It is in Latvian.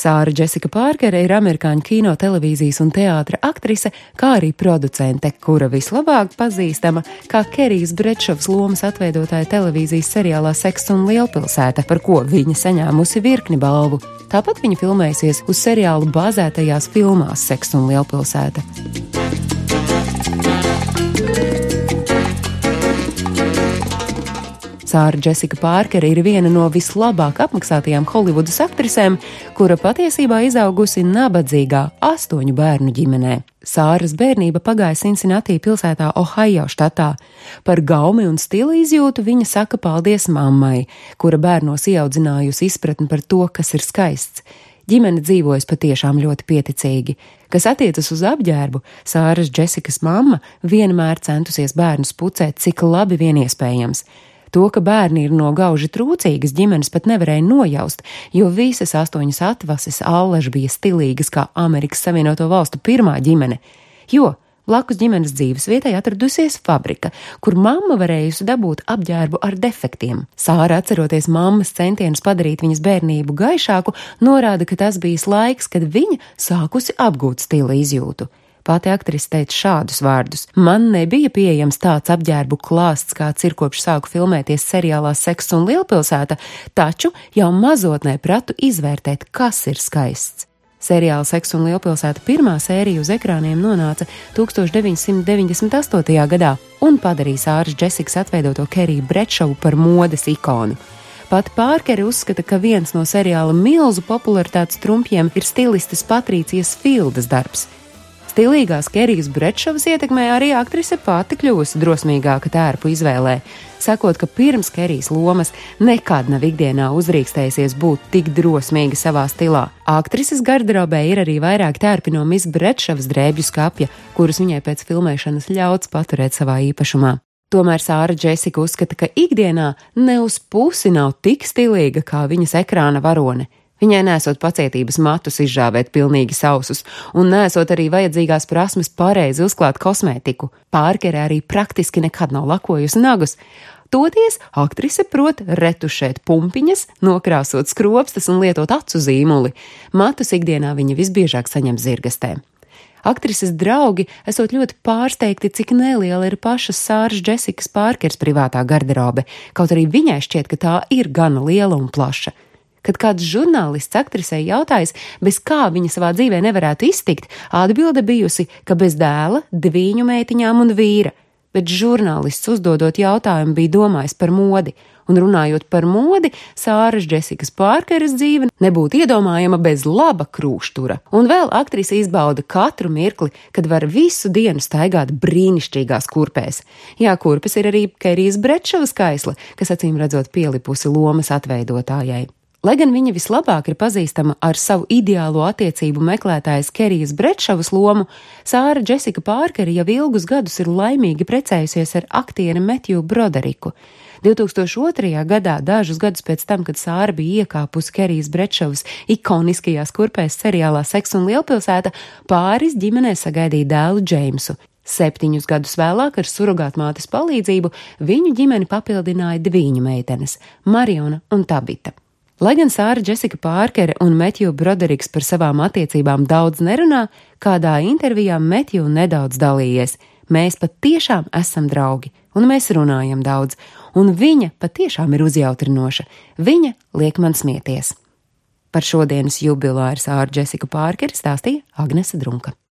Sāra Jessica Pārkere ir amerikāņu kino, televīzijas un teātra aktrise, kā arī producente, kura vislabāk pazīstama kā Kerijas Brečovas lomas atveidotāja televīzijas seriālā Seks un Lielpilsēta, par ko viņa saņēmusi virkni balvu. Tāpat viņa filmējusies uz seriālu bāzētajās filmās Seks un Lielpilsēta. Sāra Jessica Pārkere ir viena no vislabāk apmaksātajām Holivudas aktrisēm, kura patiesībā izaugusi nabadzīgā astoņu bērnu ģimenē. Sāras bērnība pagāja Cincinnati pilsētā Ohio štatā. Par gaumi un stila izjūtu viņa saka paldies mammai, kura bērnos ieaudzinājusi izpratni par to, kas ir skaists. Ģimene dzīvojas patiešām ļoti pieticīgi. Kas attiecas uz apģērbu, Sāras Jessikas mamma vienmēr centusies bērnus pucēt, cik labi vien iespējams. To, ka bērni ir no gauži trūcīgas ģimenes, pat nevarēja nojaust, jo visas astoņas atvases allaž bija stilīgas kā Amerikas Savienoto Valstu pirmā ģimene. Jo blakus ģimenes dzīves vietai atradusies fabrika, kur mamma varējusi dabūt apģērbu ar defektiem. Sāra, atceroties mammas centienus padarīt viņas bērnību gaišāku, norāda, ka tas bijis laiks, kad viņa sākusi apgūt stila izjūtu. Pati aktrise teica šādus vārdus: Man nebija pieejams tāds apģērbu klāsts, kāds ir kopš sāku filmēties seriālā Seks un Lielpilsēta, taču jau mazotnē pratu izvērtēt, kas ir skaists. Seriāla Seks un Lielpilsēta pirmā sērija uz ekrāniem nonāca 1998. gadā un padarīja Sāras Džesikas atveidoto Keriju Brečovu par modes ikonu. Pat Pārkeri uzskata, ka viens no seriāla milzu popularitātes trumpiem ir stilistes Patrīcijas Fildas darbs. Stilīgās Kerijas Brečovas ietekmē arī aktrise pati kļuvusi drosmīgāka tērpu izvēlē, sakot, ka pirms Kerijas lomas nekad nav ikdienā uzrīkstējusies būt tik drosmīga savā stilā. Aktrises garderobē ir arī vairāk tērpi no Miss Brečovas drēbju skapja, kurus viņai pēc filmēšanas ļauts paturēt savā īpašumā. Tomēr Sāra Džesika uzskata, ka ikdienā ne uz pusi nav tik stilīga kā viņas ekrāna varone. Viņai nesot pacietības matus izžāvēt pilnīgi sausus, un nesot arī vajadzīgās prasmes pareizi uzklāt kosmētiku. Pārkerē arī praktiski nekad nav lakojusi nagus. Toties aktrise prot retušēt pumpiņas, nokrāsot skropstas un lietot acu zīmuli. Matus ikdienā viņa visbiežāk saņem zirgastē. Aktrises draugi esot ļoti pārsteigti, cik neliela ir pašas Sāras Džesikas Pārkers privātā garderobe, kaut arī viņai šķiet, ka tā ir gana liela un plaša. Kad kāds žurnālists aktrisei jautājis, bez kā viņa savā dzīvē nevarētu iztikt, atbilde bijusi, ka bez dēla, diviņu meitiņām un vīra. Bet žurnālists uzdodot jautājumu bija domājis par modi, un runājot par modi, Sāras Džesikas Pārkeres dzīve nebūtu iedomājama bez laba krūštura. Un vēl aktrise izbauda katru mirkli, kad var visu dienu staigāt brīnišķīgās kurpēs. Jā, kurpes ir arī Kerijas Brečovas kaisla, kas acīm redzot pielipusi lomas atveidotājai. Lai gan viņa vislabāk ir pazīstama ar savu ideālo attiecību meklētājas Kerijas Brečavas lomu, Sāra Džesika Pārkeri jau ilgus gadus ir laimīgi precējusies ar aktieri Metju Broderiku. 2002. gadā, dažus gadus pēc tam, kad Sāra bija iekāpusi Kerijas Brečavas ikoniskajās kurpēs seriālā Seks un Lielpilsēta, pāris ģimenē sagaidīja dēlu Džeimsu. Septiņus gadus vēlāk ar surrogātmātes palīdzību viņu ģimeni papildināja diviņu meitenes - Mariona un Tabita. Lai gan Sāra Jessica Pārkere un Metju Broderiks par savām attiecībām daudz nerunā, kādā intervijā Metju nedaudz dalījies. Mēs patiešām esam draugi, un mēs runājam daudz, un viņa patiešām ir uzjautrinoša. Viņa liek man smieties. Par šodienas jubilāru Sāra Jessica Pārkere stāstīja Agnese Drunka.